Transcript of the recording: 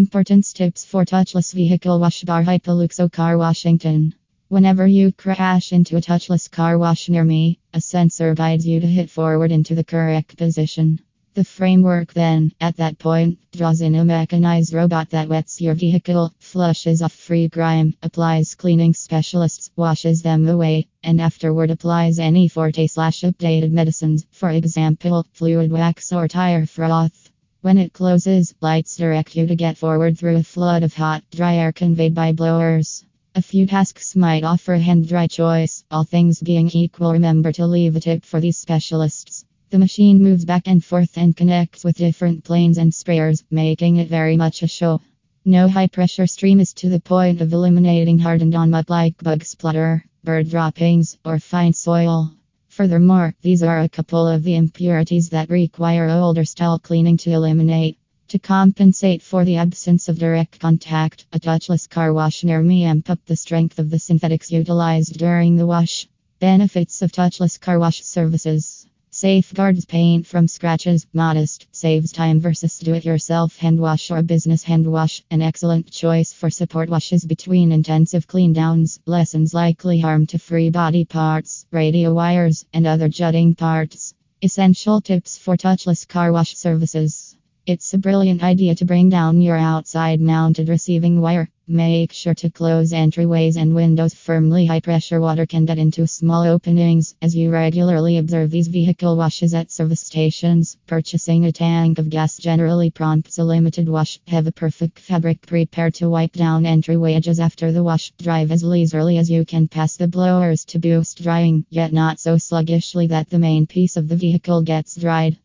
Importance tips for touchless vehicle wash bar Hypoluxo Car Washington. Whenever you crash into a touchless car wash near me, a sensor guides you to hit forward into the correct position. The framework then, at that point, draws in a mechanized robot that wets your vehicle, flushes off free grime, applies cleaning specialists, washes them away, and afterward applies any forte slash updated medicines, for example, fluid wax or tire froth. When it closes, lights direct you to get forward through a flood of hot, dry air conveyed by blowers. A few tasks might offer a hand dry choice. All things being equal, remember to leave a tip for these specialists. The machine moves back and forth and connects with different planes and sprayers, making it very much a show. No high pressure stream is to the point of eliminating hardened on mud like bug splatter, bird droppings, or fine soil. Furthermore, these are a couple of the impurities that require older style cleaning to eliminate. To compensate for the absence of direct contact, a touchless car wash near me amp up the strength of the synthetics utilized during the wash. Benefits of touchless car wash services. Safeguards paint from scratches, modest, saves time versus do it yourself hand wash or business hand wash. An excellent choice for support washes between intensive clean downs, lessens likely harm to free body parts, radio wires, and other jutting parts. Essential tips for touchless car wash services. It's a brilliant idea to bring down your outside mounted receiving wire. Make sure to close entryways and windows firmly. High pressure water can get into small openings as you regularly observe these vehicle washes at service stations. Purchasing a tank of gas generally prompts a limited wash. Have a perfect fabric prepared to wipe down entry edges after the wash. Drive as leisurely as you can past the blowers to boost drying, yet not so sluggishly that the main piece of the vehicle gets dried.